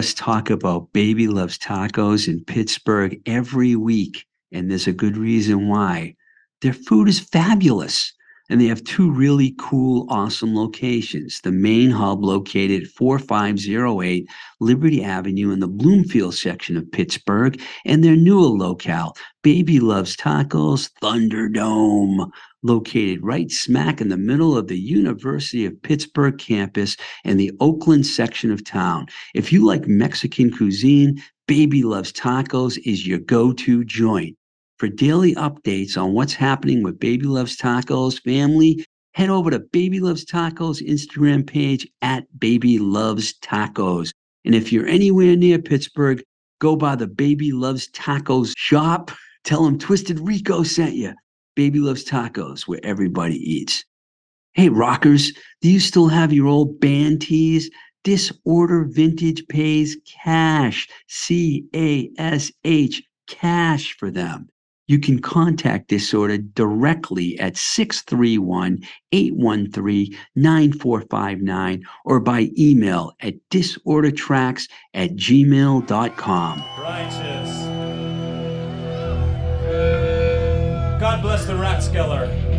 us talk about Baby Loves Tacos in Pittsburgh every week, and there's a good reason why. Their food is fabulous. And they have two really cool, awesome locations. The main hub located at 4508 Liberty Avenue in the Bloomfield section of Pittsburgh, and their newer locale, Baby Loves Tacos Thunderdome, located right smack in the middle of the University of Pittsburgh campus in the Oakland section of town. If you like Mexican cuisine, Baby Loves Tacos is your go to joint. For daily updates on what's happening with Baby Loves Tacos family, head over to Baby Loves Tacos Instagram page at Baby Loves Tacos. And if you're anywhere near Pittsburgh, go by the Baby Loves Tacos shop. Tell them Twisted Rico sent you. Baby Loves Tacos, where everybody eats. Hey, rockers, do you still have your old band tees? Disorder Vintage pays cash, C A S H, cash for them you can contact Disorder directly at 631 813 9459 or by email at disordertracks at gmail.com. Righteous. God bless the Rathskeller.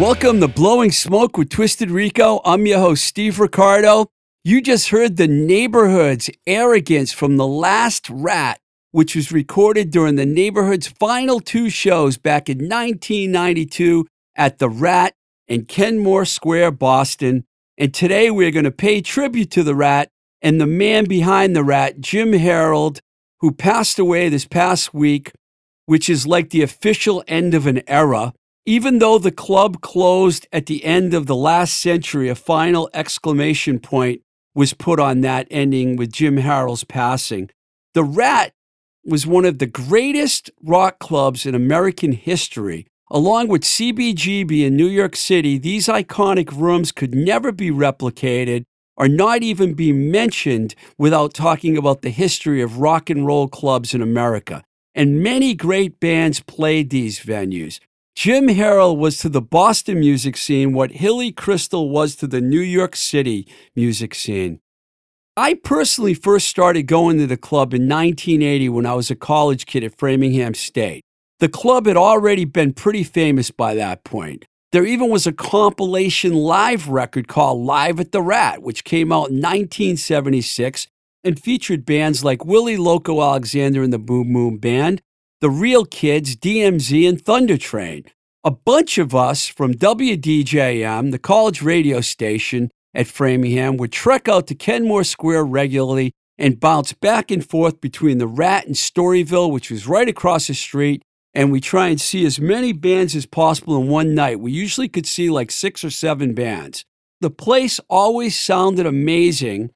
Welcome to Blowing Smoke with Twisted Rico. I'm your host, Steve Ricardo. You just heard the neighborhood's arrogance from The Last Rat, which was recorded during the neighborhood's final two shows back in 1992 at The Rat in Kenmore Square, Boston. And today we're going to pay tribute to The Rat and the man behind The Rat, Jim Harold, who passed away this past week, which is like the official end of an era. Even though the club closed at the end of the last century, a final exclamation point was put on that ending with Jim Harold's passing. The Rat was one of the greatest rock clubs in American history. Along with CBGB in New York City, these iconic rooms could never be replicated or not even be mentioned without talking about the history of rock and roll clubs in America. And many great bands played these venues. Jim Harold was to the Boston music scene what Hilly Kristal was to the New York City music scene. I personally first started going to the club in 1980 when I was a college kid at Framingham State. The club had already been pretty famous by that point. There even was a compilation live record called Live at the Rat, which came out in 1976 and featured bands like Willie Loco Alexander and the Boom Boom Band, The Real Kids, DMZ, and Thunder Train. A bunch of us from WDJM, the college radio station at Framingham, would trek out to Kenmore Square regularly and bounce back and forth between the Rat and Storyville, which was right across the street, and we try and see as many bands as possible in one night. We usually could see like six or seven bands. The place always sounded amazing.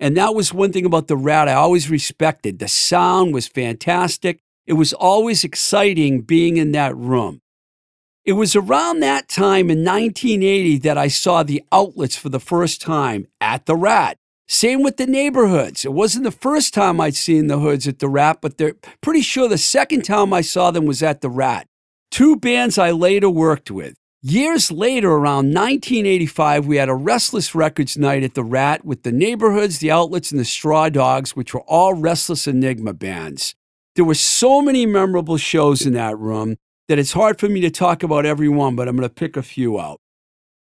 And that was one thing about the Rat I always respected. The sound was fantastic. It was always exciting being in that room. It was around that time in 1980 that I saw the outlets for the first time at the Rat. Same with the neighborhoods. It wasn't the first time I'd seen the hoods at the Rat, but they're pretty sure the second time I saw them was at the Rat. Two bands I later worked with. Years later, around 1985, we had a Restless Records night at the Rat with the neighborhoods, the outlets, and the Straw Dogs, which were all Restless Enigma bands. There were so many memorable shows in that room that it's hard for me to talk about every one, but I'm going to pick a few out.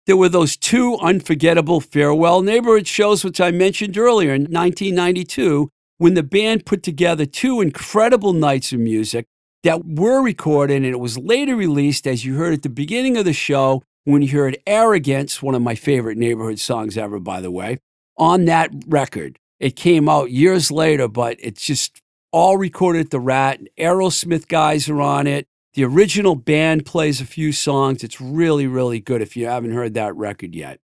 There were those two unforgettable farewell neighborhood shows, which I mentioned earlier in 1992, when the band put together two incredible nights of music that were recorded and it was later released, as you heard at the beginning of the show, when you heard Arrogance, one of my favorite neighborhood songs ever, by the way, on that record. It came out years later, but it's just all recorded at the Rat. And Aerosmith guys are on it. The original band plays a few songs. It's really, really good if you haven't heard that record yet.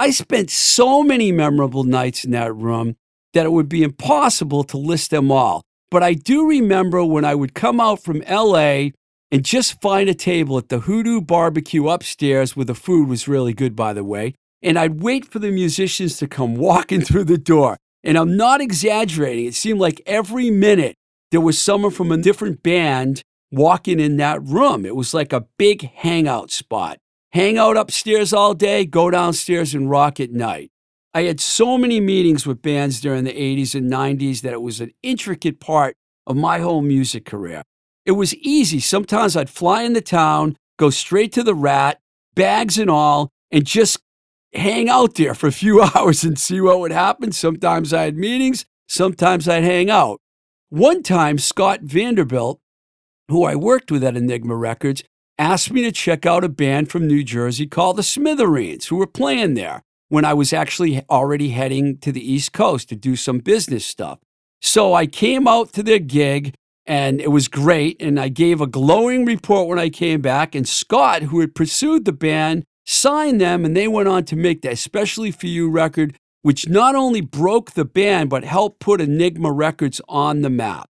I spent so many memorable nights in that room that it would be impossible to list them all. But I do remember when I would come out from LA and just find a table at the Hoodoo Barbecue upstairs where the food was really good, by the way. And I'd wait for the musicians to come walking through the door. And I'm not exaggerating. It seemed like every minute there was someone from a different band walking in that room. It was like a big hangout spot. Hang out upstairs all day, go downstairs and rock at night. I had so many meetings with bands during the 80s and 90s that it was an intricate part of my whole music career. It was easy. Sometimes I'd fly into town, go straight to the rat, bags and all, and just hang out there for a few hours and see what would happen. Sometimes I had meetings, sometimes I'd hang out. One time, Scott Vanderbilt who I worked with at Enigma Records, asked me to check out a band from New Jersey called the Smithereens, who were playing there when I was actually already heading to the East Coast to do some business stuff. So I came out to their gig and it was great. And I gave a glowing report when I came back. And Scott, who had pursued the band, signed them and they went on to make that Especially For You record, which not only broke the band, but helped put Enigma Records on the map.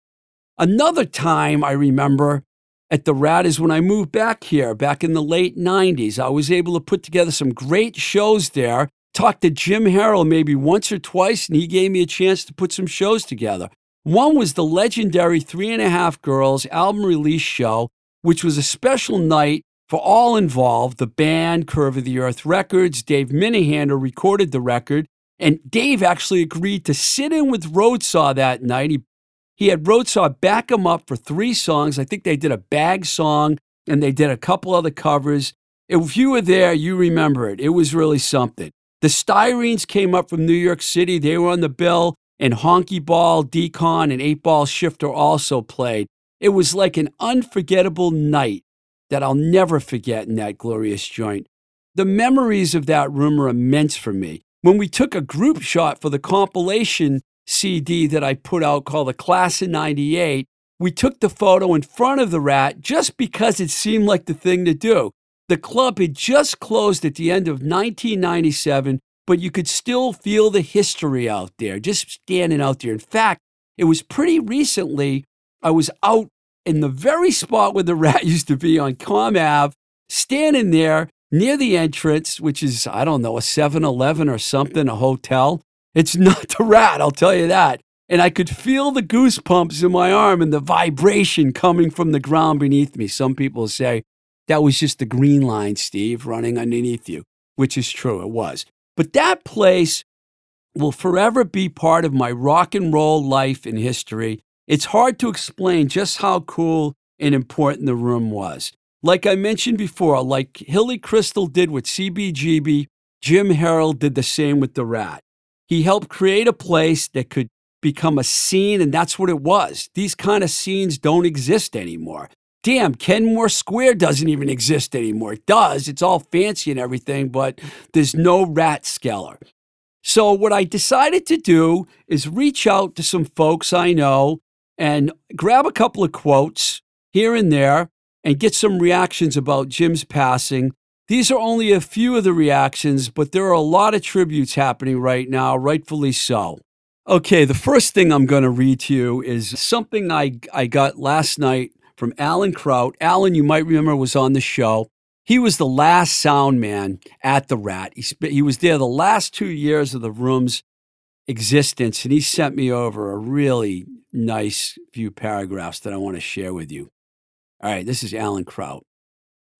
Another time I remember at the Rat is when I moved back here back in the late 90s. I was able to put together some great shows there. Talked to Jim Harold maybe once or twice, and he gave me a chance to put some shows together. One was the legendary Three and a Half Girls album release show, which was a special night for all involved the band, Curve of the Earth Records. Dave Minehan recorded the record, and Dave actually agreed to sit in with Roadsaw that night. He he had Roadsaw back him up for three songs. I think they did a bag song and they did a couple other covers. If you were there, you remember it. It was really something. The Styrenes came up from New York City. They were on the bill, and Honky Ball, Decon, and Eight Ball Shifter also played. It was like an unforgettable night that I'll never forget in that glorious joint. The memories of that room are immense for me. When we took a group shot for the compilation CD that I put out called The Class of 98, we took the photo in front of the rat just because it seemed like the thing to do. The club had just closed at the end of 1997, but you could still feel the history out there, just standing out there. In fact, it was pretty recently I was out in the very spot where the rat used to be on Comm Ave, standing there near the entrance, which is, I don't know, a 7 Eleven or something, a hotel. It's not the rat, I'll tell you that. And I could feel the goosebumps in my arm and the vibration coming from the ground beneath me. Some people say that was just the green line, Steve, running underneath you, which is true, it was. But that place will forever be part of my rock and roll life and history. It's hard to explain just how cool and important the room was. Like I mentioned before, like Hilly Kristal did with CBGB, Jim Harold did the same with The Rat. He helped create a place that could become a scene, and that's what it was. These kind of scenes don't exist anymore. Damn, Kenmore Square doesn't even exist anymore. It does, it's all fancy and everything, but there's no Rathskeller. So, what I decided to do is reach out to some folks I know and grab a couple of quotes here and there and get some reactions about Jim's passing. These are only a few of the reactions, but there are a lot of tributes happening right now, rightfully so. Okay, the first thing I'm going to read to you is something I, I got last night from Alan Kraut. Alan, you might remember, was on the show. He was the last sound man at the Rat. He, sp- he was there the last two years of the room's existence, and he sent me over a really nice few paragraphs that I want to share with you. All right, this is Alan Kraut.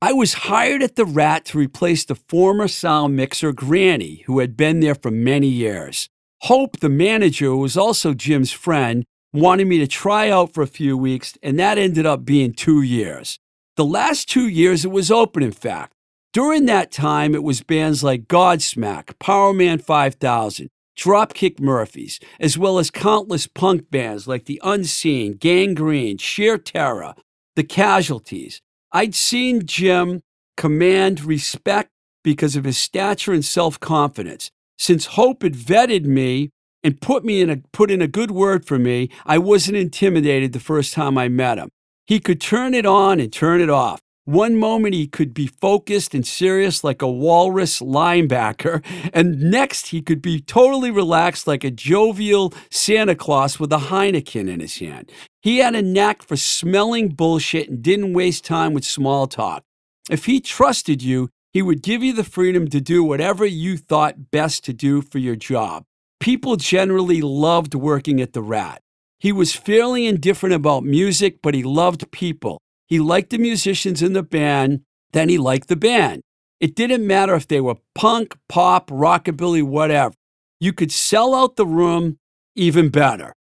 I was hired at the Rat to replace the former sound mixer Granny, who had been there for many years. Hope, the manager, who was also Jim's friend, wanted me to try out for a few weeks, and that ended up being two years. The last two years it was open, in fact. During that time, it was bands like Godsmack, Powerman 5000, Dropkick Murphys, as well as countless punk bands like The Unseen, Gangrene, Sheer Terror, The Casualties. I'd seen Jim command respect because of his stature and self confidence. Since Hope had vetted me and put me in a put in a good word for me, I wasn't intimidated the first time I met him. He could turn it on and turn it off. One moment he could be focused and serious like a walrus linebacker, and next he could be totally relaxed like a jovial Santa Claus with a Heineken in his hand. He had a knack for smelling bullshit and didn't waste time with small talk. If he trusted you, he would give you the freedom to do whatever you thought best to do for your job. People generally loved working at the Rat. He was fairly indifferent about music, but he loved people. He liked the musicians in the band, then he liked the band. It didn't matter if they were punk, pop, rockabilly, whatever. You could sell out the room even better.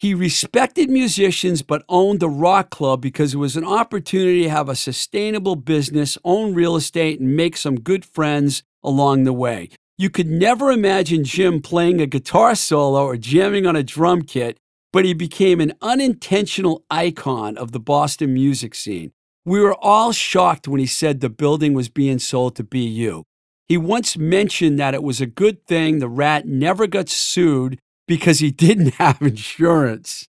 He respected musicians but owned the rock club because it was an opportunity to have a sustainable business, own real estate, and make some good friends along the way. You could never imagine Jim playing a guitar solo or jamming on a drum kit, but he became an unintentional icon of the Boston music scene. We were all shocked when he said the building was being sold to BU. He once mentioned that it was a good thing the rat never got sued because he didn't have insurance.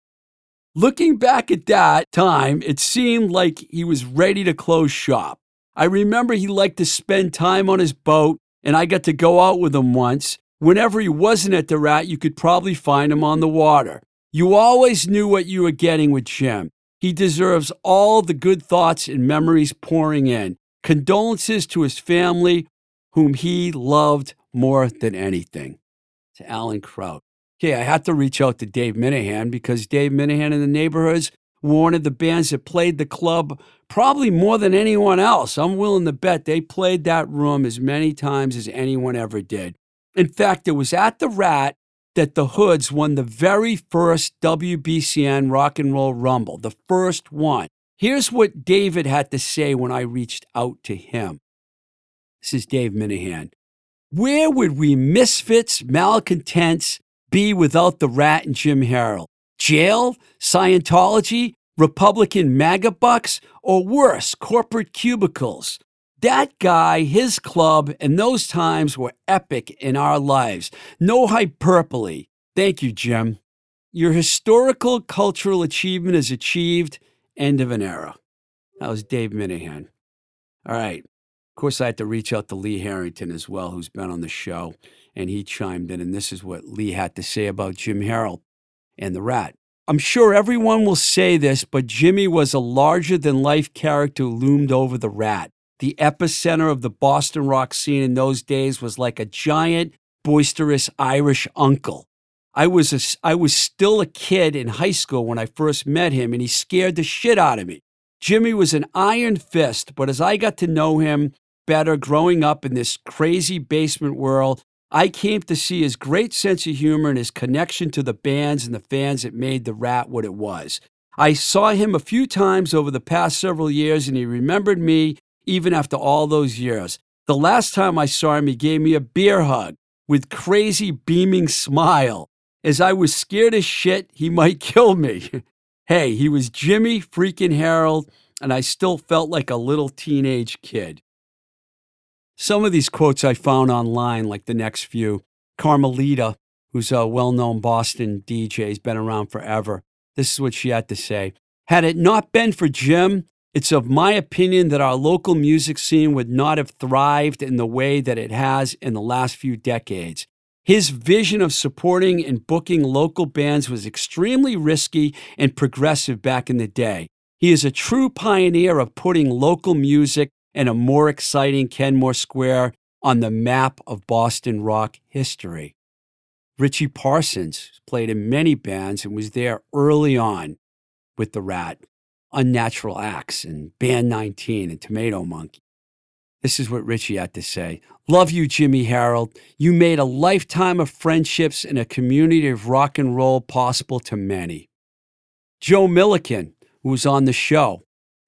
Looking back at that time, it seemed like he was ready to close shop. I remember he liked to spend time on his boat, and I got to go out with him once. Whenever he wasn't at the rat, you could probably find him on the water. You always knew what you were getting with Jim. He deserves all the good thoughts and memories pouring in. Condolences to his family, whom he loved more than anything. To Alan Kraut. Okay, I had to reach out to Dave Minehan because Dave Minehan in the neighborhoods of the bands that played the club probably more than anyone else. I'm willing to bet they played that room as many times as anyone ever did. In fact, it was at the Rat that the Hoods won the very first WBCN Rock and Roll Rumble, the first one. Here's what David had to say when I reached out to him. This is Dave Minehan. Where would we misfits, malcontents be without the rat and Jim Harold? Jail? Scientology? Republican MAGA bucks? Or worse, corporate cubicles? That guy, his club, and those times were epic in our lives. No hyperbole. Thank you, Jim. Your historical cultural achievement is achieved. End of an era. That was Dave Minehan. All right. Of course, I had to reach out to Lee Harrington as well, who's been on the show, and he chimed in. And this is what Lee had to say about Jim Harold and the rat. I'm sure everyone will say this, but Jimmy was a larger than life character who loomed over the rat. The epicenter of the Boston rock scene in those days was like a giant, boisterous Irish uncle. I was, a, I was still a kid in high school when I first met him, and he scared the shit out of me. Jimmy was an iron fist, but as I got to know him better growing up in this crazy basement world, I came to see his great sense of humor and his connection to the bands and the fans that made the rat what it was. I saw him a few times over the past several years, and he remembered me even after all those years. The last time I saw him, he gave me a beer hug with crazy beaming smile. As I was scared as shit he might kill me. hey, he was Jimmy freaking Harold, and I still felt like a little teenage kid. Some of these quotes I found online, like the next few. Carmelita, who's a well known Boston DJ, has been around forever. This is what she had to say. Had it not been for Jim, it's of my opinion that our local music scene would not have thrived in the way that it has in the last few decades. His vision of supporting and booking local bands was extremely risky and progressive back in the day. He is a true pioneer of putting local music and a more exciting Kenmore Square on the map of Boston rock history. Richie Parsons played in many bands and was there early on with The Rat. Unnatural Axe and Band 19 and Tomato Monkey. This is what Richie had to say. Love you, Jimmy Harold. You made a lifetime of friendships and a community of rock and roll possible to many. Joe Milliken, who was on the show,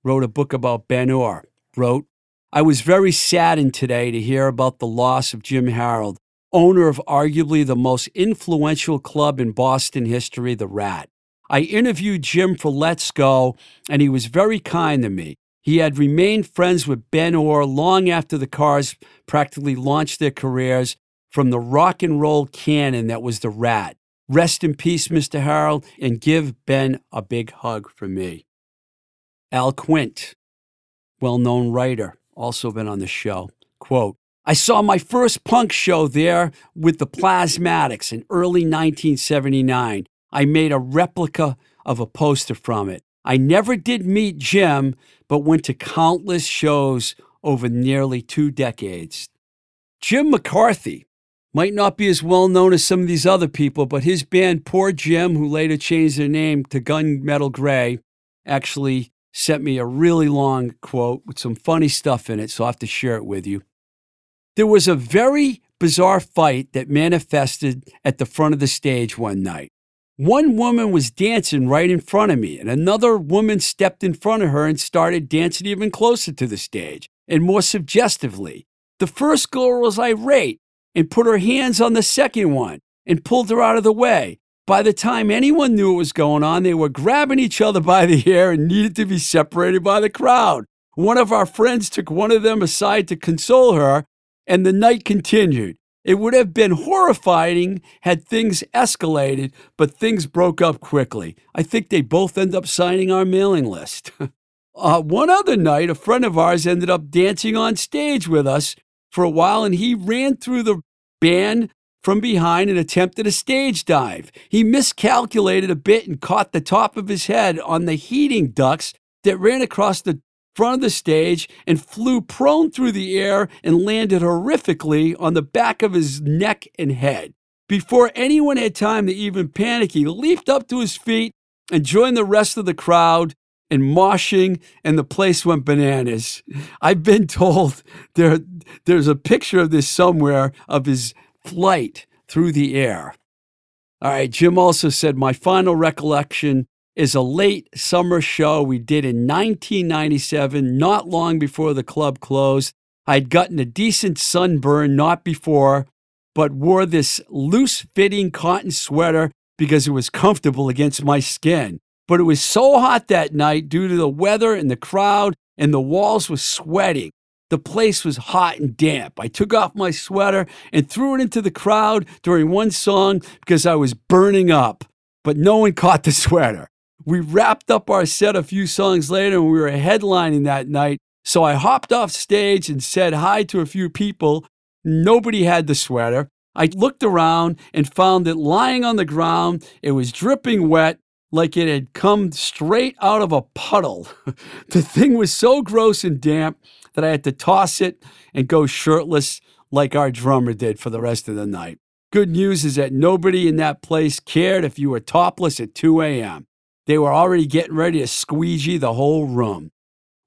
wrote a book about Ben Orr, wrote, I was very saddened today to hear about the loss of Jim Harold, owner of arguably the most influential club in Boston history, the Rat. I interviewed Jim for Let's Go, and he was very kind to me. He had remained friends with Ben Orr long after the Cars practically launched their careers from the rock and roll canon that was the Rat. Rest in peace, Mr. Harold, and give Ben a big hug from me. Al Quint, well known writer, also been on the show. Quote, I saw my first punk show there with the Plasmatics in early 1979. I made a replica of a poster from it. I never did meet Jim, but went to countless shows over nearly two decades. Jim McCarthy might not be as well known as some of these other people, but his band Poor Jim, who later changed their name to Gunmetal Gray, actually sent me a really long quote with some funny stuff in it, so I have to share it with you. There was a very bizarre fight that manifested at the front of the stage one night. One woman was dancing right in front of me, and another woman stepped in front of her and started dancing even closer to the stage and more suggestively. The first girl was irate and put her hands on the second one and pulled her out of the way. By the time anyone knew what was going on, they were grabbing each other by the hair and needed to be separated by the crowd. One of our friends took one of them aside to console her, and the night continued. It would have been horrifying had things escalated, but things broke up quickly. I think they both end up signing our mailing list. uh, one other night, a friend of ours ended up dancing on stage with us for a while, and he ran through the band from behind and attempted a stage dive. He miscalculated a bit and caught the top of his head on the heating ducts that ran across the front of the stage and flew prone through the air and landed horrifically on the back of his neck and head. Before anyone had time to even panic, he leaped up to his feet and joined the rest of the crowd in moshing, and the place went bananas. I've been told there, there's a picture of this somewhere of his flight through the air. All right, Jim also said, My final recollection is a late summer show we did in 1997, not long before the club closed. I'd gotten a decent sunburn not before, but wore this loose fitting cotton sweater because it was comfortable against my skin. But it was so hot that night due to the weather and the crowd, and the walls were sweating. The place was hot and damp. I took off my sweater and threw it into the crowd during one song because I was burning up, but no one caught the sweater. We wrapped up our set a few songs later and we were headlining that night. So I hopped off stage and said hi to a few people. Nobody had the sweater. I looked around and found it lying on the ground. It was dripping wet. like it had come straight out of a puddle. the thing was so gross and damp that I had to toss it and go shirtless like our drummer did for the rest of the night. Good news is that nobody in that place cared if you were topless at 2 a.m. They were already getting ready to squeegee the whole room.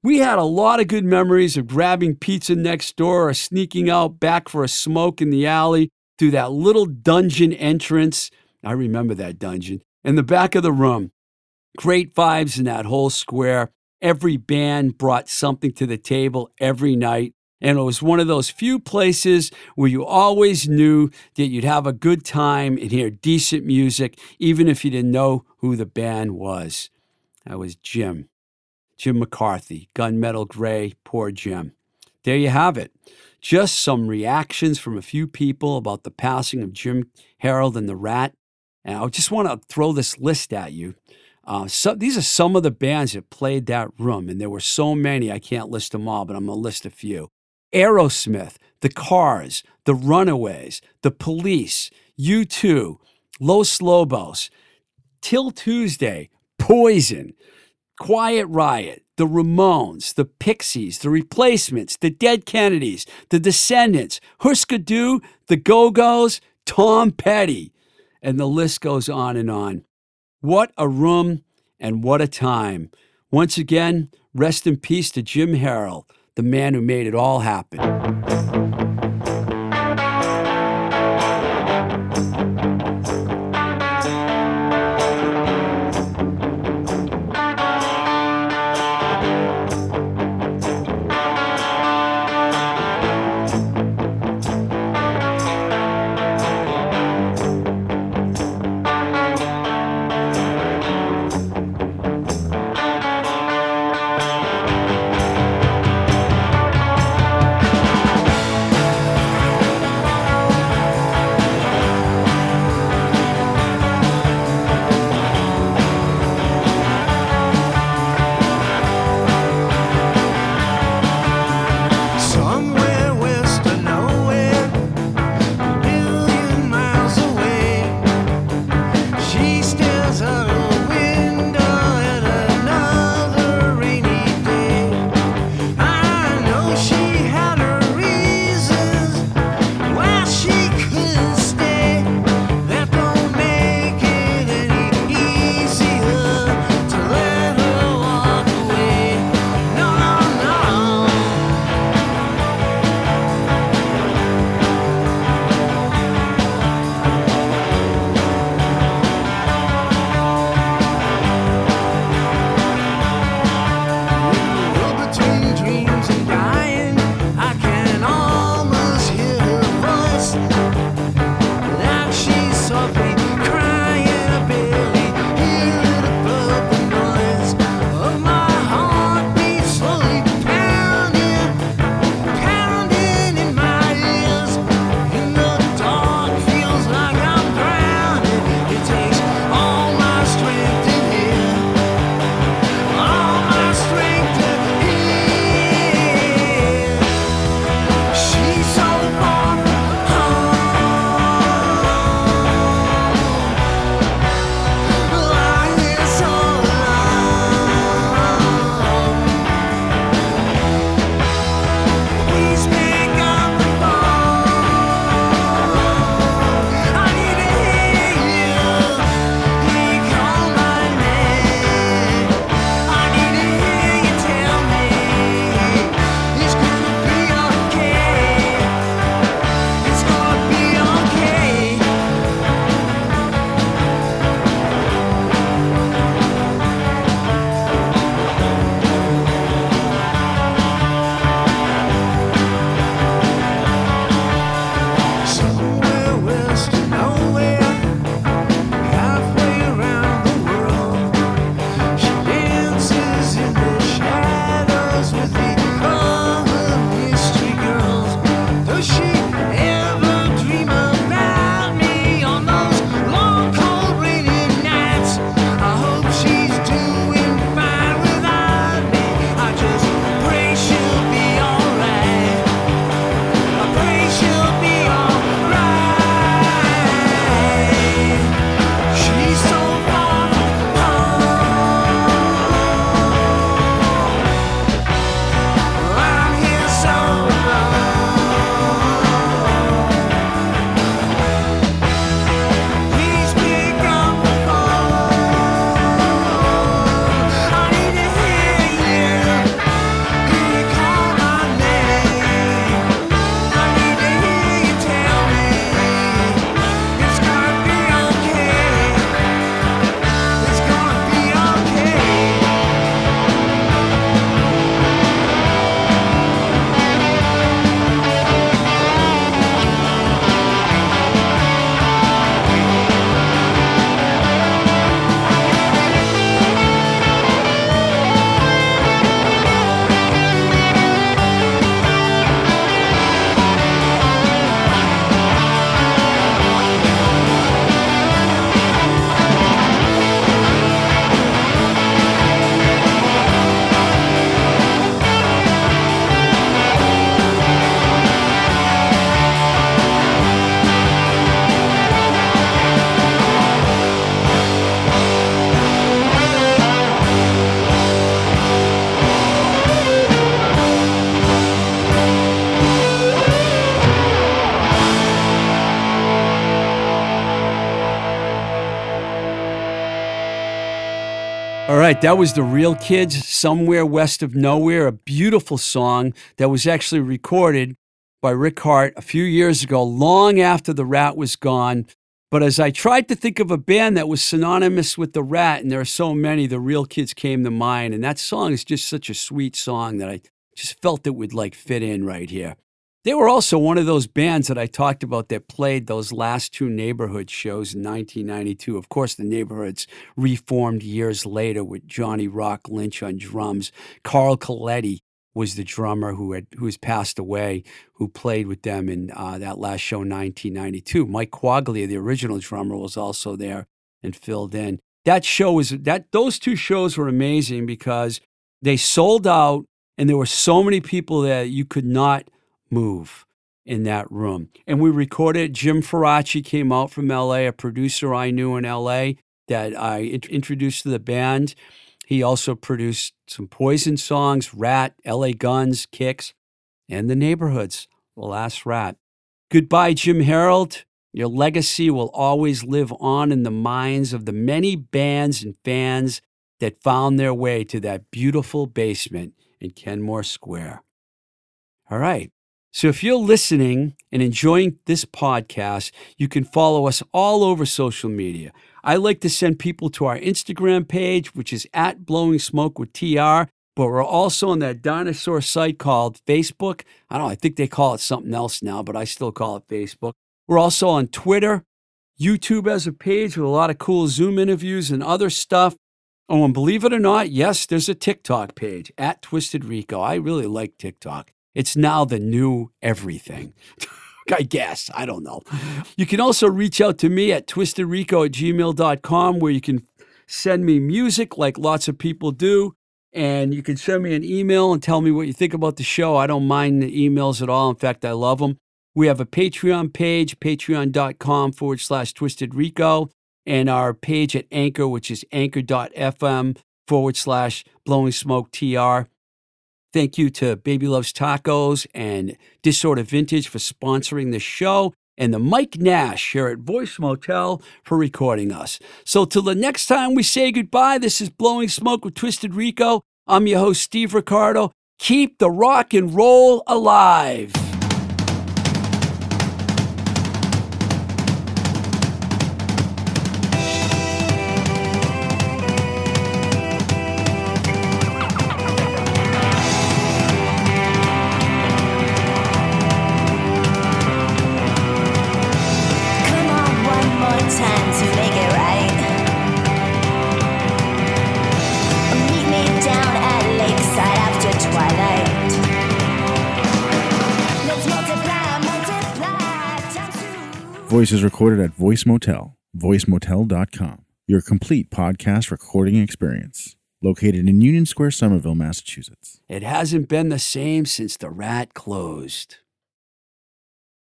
We had a lot of good memories of grabbing pizza next door or sneaking out back for a smoke in the alley through that little dungeon entrance. I remember that dungeon in the back of the room. Great vibes in that whole square. Every band brought something to the table every night. And it was one of those few places where you always knew that you'd have a good time and hear decent music, even if you didn't know who the band was. That was Jim. Jim McCarthy, Gunmetal Gray, poor Jim. There you have it. Just some reactions from a few people about the passing of Jim Harold and the Rat. And I just want to throw this list at you. Uh, so, these are some of the bands that played that room, and there were so many, I can't list them all, but I'm going to list a few. Aerosmith, The Cars, The Runaways, The Police, U2, Los Lobos, Till Tuesday, Poison, Quiet Riot, The Ramones, The Pixies, The Replacements, The Dead Kennedys, The Descendents, Husker Du, The Go Go's, Tom Petty, and the list goes on and on. What a room and what a time. Once again, rest in peace to Jim Harold, the man who made it all happen. Right, that was The Real Kids, Somewhere West of Nowhere, a beautiful song that was actually recorded by Rick Hart a few years ago, long after the rat was gone. But as I tried to think of a band that was synonymous with the rat, and there are so many, The Real Kids came to mind. And that song is just such a sweet song that I just felt it would like fit in right here. They were also one of those bands that I talked about that played those last two neighborhood shows in 1992. Of course, the neighborhoods reformed years later with Johnny Rock Lynch on drums. Carl Coletti was the drummer who had who has passed away, who played with them in uh, that last show, 1992. Mike Quaglia, the original drummer, was also there and filled in. That show was that those two shows were amazing because they sold out, and there were so many people that you could not move in that room. And we recorded. Jim Faraci came out from LA, a producer I knew in LA that I int- introduced to the band. He also produced some Poison songs, Rat, LA Guns, Kicks, and The Neighborhoods, The Last Rat. Goodbye, Jim Harold. Your legacy will always live on in the minds of the many bands and fans that found their way to that beautiful basement in Kenmore Square. All right. So if you're listening and enjoying this podcast, you can follow us all over social media. I like to send people to our Instagram page, which is at Blowing Smoke with TR, but we're also on that dinosaur site called Facebook. I don't know, I think they call it something else now, but I still call it Facebook. We're also on Twitter. YouTube has a page with a lot of cool Zoom interviews and other stuff. Oh, and believe it or not, yes, there's a TikTok page at Twisted Rico. I really like TikTok. It's now the new everything. I guess. I don't know. You can also reach out to me at twistedrico at gmail.com where you can send me music like lots of people do. And you can send me an email and tell me what you think about the show. I don't mind the emails at all. In fact, I love them. We have a Patreon page, patreon.com forward slash twisted rico, and our page at Anchor, which is anchor.fm forward slash blowing smoke TR. Thank you to Baby Loves Tacos and Disorder Vintage for sponsoring the show, and the Mike Nash here at Voice Motel for recording us. So, till the next time we say goodbye, this is Blowing Smoke with Twisted Rico. I'm your host, Steve Ricardo. Keep the rock and roll alive. Voice is recorded at Voice Motel, voicemotel.com, your complete podcast recording experience. Located in Union Square, Somerville, Massachusetts. It hasn't been the same since the rat closed.